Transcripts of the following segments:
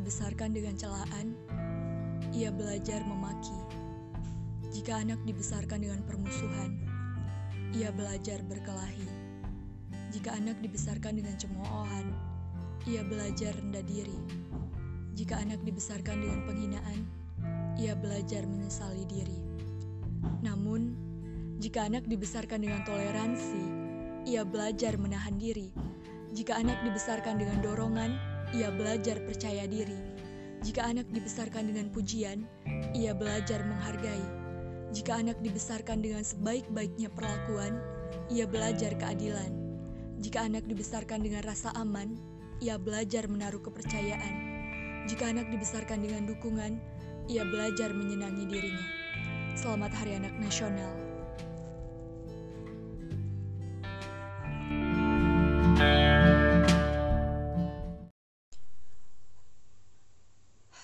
Dibesarkan dengan celaan, ia belajar memaki. Jika anak dibesarkan dengan permusuhan, ia belajar berkelahi. Jika anak dibesarkan dengan cemoohan, ia belajar rendah diri. Jika anak dibesarkan dengan penghinaan, ia belajar menyesali diri. Namun, jika anak dibesarkan dengan toleransi, ia belajar menahan diri. Jika anak dibesarkan dengan dorongan, ia belajar percaya diri. Jika anak dibesarkan dengan pujian, ia belajar menghargai. Jika anak dibesarkan dengan sebaik-baiknya perlakuan, ia belajar keadilan. Jika anak dibesarkan dengan rasa aman, ia belajar menaruh kepercayaan. Jika anak dibesarkan dengan dukungan, ia belajar menyenangi dirinya. Selamat Hari Anak Nasional.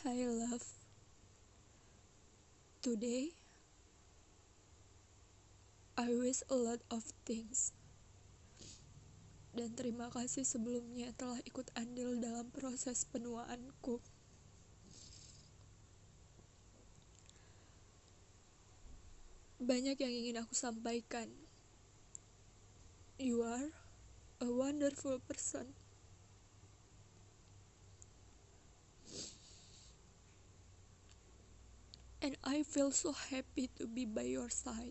Hi love. Today I wish a lot of things. Dan terima kasih sebelumnya telah ikut andil dalam proses penuaanku. Banyak yang ingin aku sampaikan. You are a wonderful person. And I feel so happy to be by your side.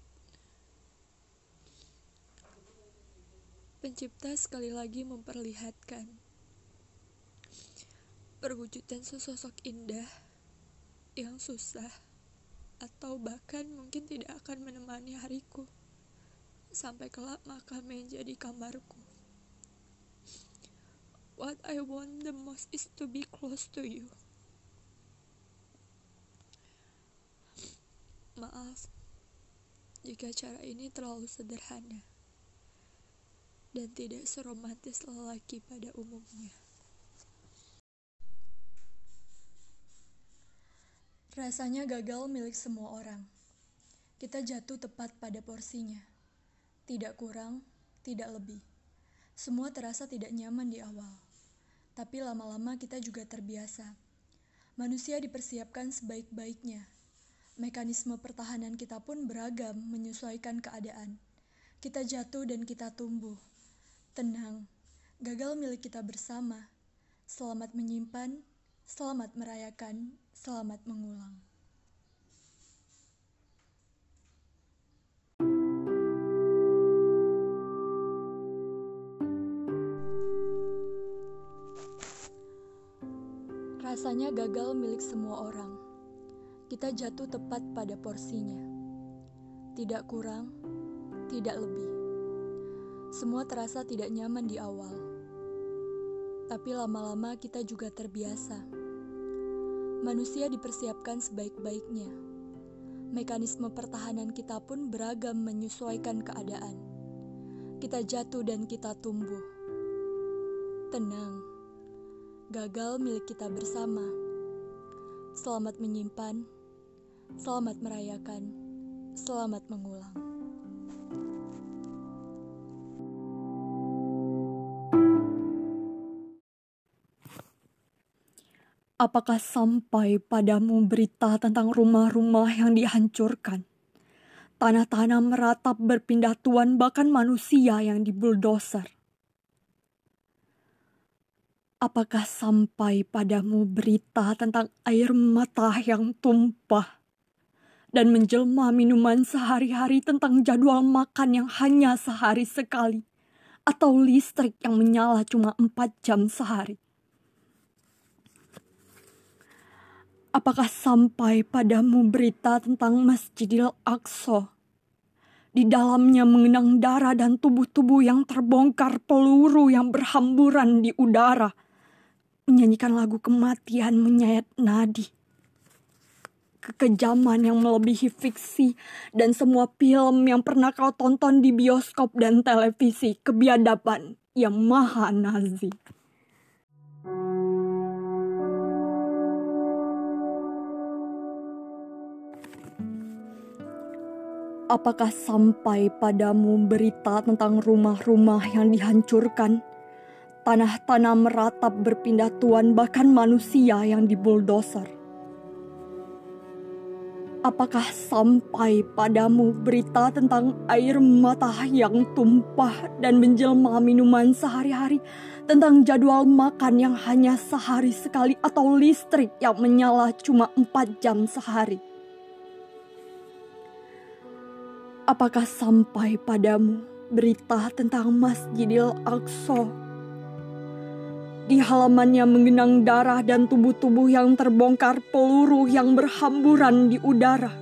Pencipta sekali lagi memperlihatkan perwujudan sesosok indah yang susah atau bahkan mungkin tidak akan menemani hariku sampai kelak maka menjadi kamarku. What I want the most is to be close to you. Maaf jika cara ini terlalu sederhana dan tidak seromantis lelaki pada umumnya. Rasanya gagal milik semua orang. Kita jatuh tepat pada porsinya. Tidak kurang, tidak lebih. Semua terasa tidak nyaman di awal. Tapi lama-lama kita juga terbiasa. Manusia dipersiapkan sebaik-baiknya. Mekanisme pertahanan kita pun beragam menyesuaikan keadaan. Kita jatuh dan kita tumbuh. Tenang, gagal milik kita bersama. Selamat menyimpan, selamat merayakan, selamat mengulang. Rasanya gagal milik semua orang. Kita jatuh tepat pada porsinya. Tidak kurang, tidak lebih. Semua terasa tidak nyaman di awal. Tapi lama-lama kita juga terbiasa. Manusia dipersiapkan sebaik-baiknya. Mekanisme pertahanan kita pun beragam menyesuaikan keadaan. Kita jatuh dan kita tumbuh. Tenang, gagal milik kita bersama. Selamat menyimpan, selamat merayakan, selamat mengulang. Apakah sampai padamu berita tentang rumah-rumah yang dihancurkan? Tanah-tanah meratap berpindah tuan bahkan manusia yang dibuldoser. Apakah sampai padamu berita tentang air mata yang tumpah? Dan menjelma minuman sehari-hari tentang jadwal makan yang hanya sehari sekali. Atau listrik yang menyala cuma empat jam sehari. Apakah sampai padamu berita tentang Masjidil Aqsa Di dalamnya mengenang darah dan tubuh-tubuh yang terbongkar peluru yang berhamburan di udara. Menyanyikan lagu kematian menyayat nadi. Kekejaman yang melebihi fiksi dan semua film yang pernah kau tonton di bioskop dan televisi. Kebiadaban yang maha nazi. Apakah sampai padamu berita tentang rumah-rumah yang dihancurkan, tanah-tanah meratap berpindah tuan, bahkan manusia yang dibuldoser? Apakah sampai padamu berita tentang air mata yang tumpah dan menjelma minuman sehari-hari, tentang jadwal makan yang hanya sehari sekali atau listrik yang menyala cuma empat jam sehari? Apakah sampai padamu berita tentang Masjidil Aqsa? Di halamannya mengenang darah dan tubuh-tubuh yang terbongkar peluru yang berhamburan di udara.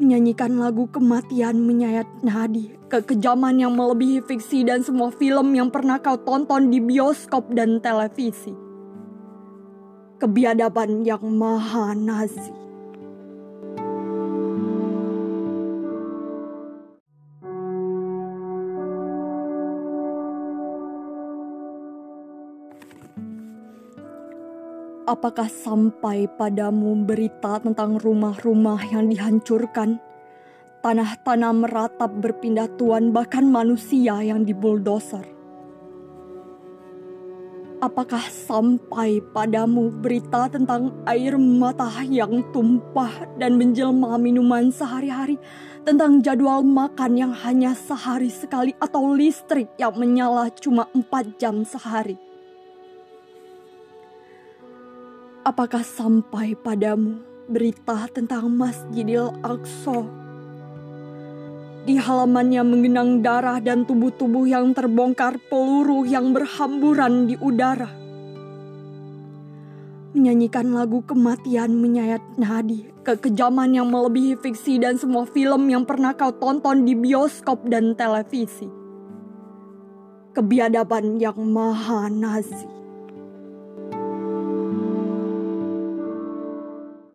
Menyanyikan lagu kematian menyayat nadi, kekejaman yang melebihi fiksi dan semua film yang pernah kau tonton di bioskop dan televisi. Kebiadaban yang maha nazi. Apakah sampai padamu berita tentang rumah-rumah yang dihancurkan, tanah-tanah meratap berpindah tuan, bahkan manusia yang dibuldoser? Apakah sampai padamu berita tentang air mata yang tumpah dan menjelma minuman sehari-hari, tentang jadwal makan yang hanya sehari sekali atau listrik yang menyala cuma empat jam sehari? Apakah sampai padamu berita tentang Masjidil Aqsa? Di halamannya mengenang darah dan tubuh-tubuh yang terbongkar peluru yang berhamburan di udara. Menyanyikan lagu kematian menyayat nadi, kekejaman yang melebihi fiksi dan semua film yang pernah kau tonton di bioskop dan televisi. Kebiadaban yang maha nazi.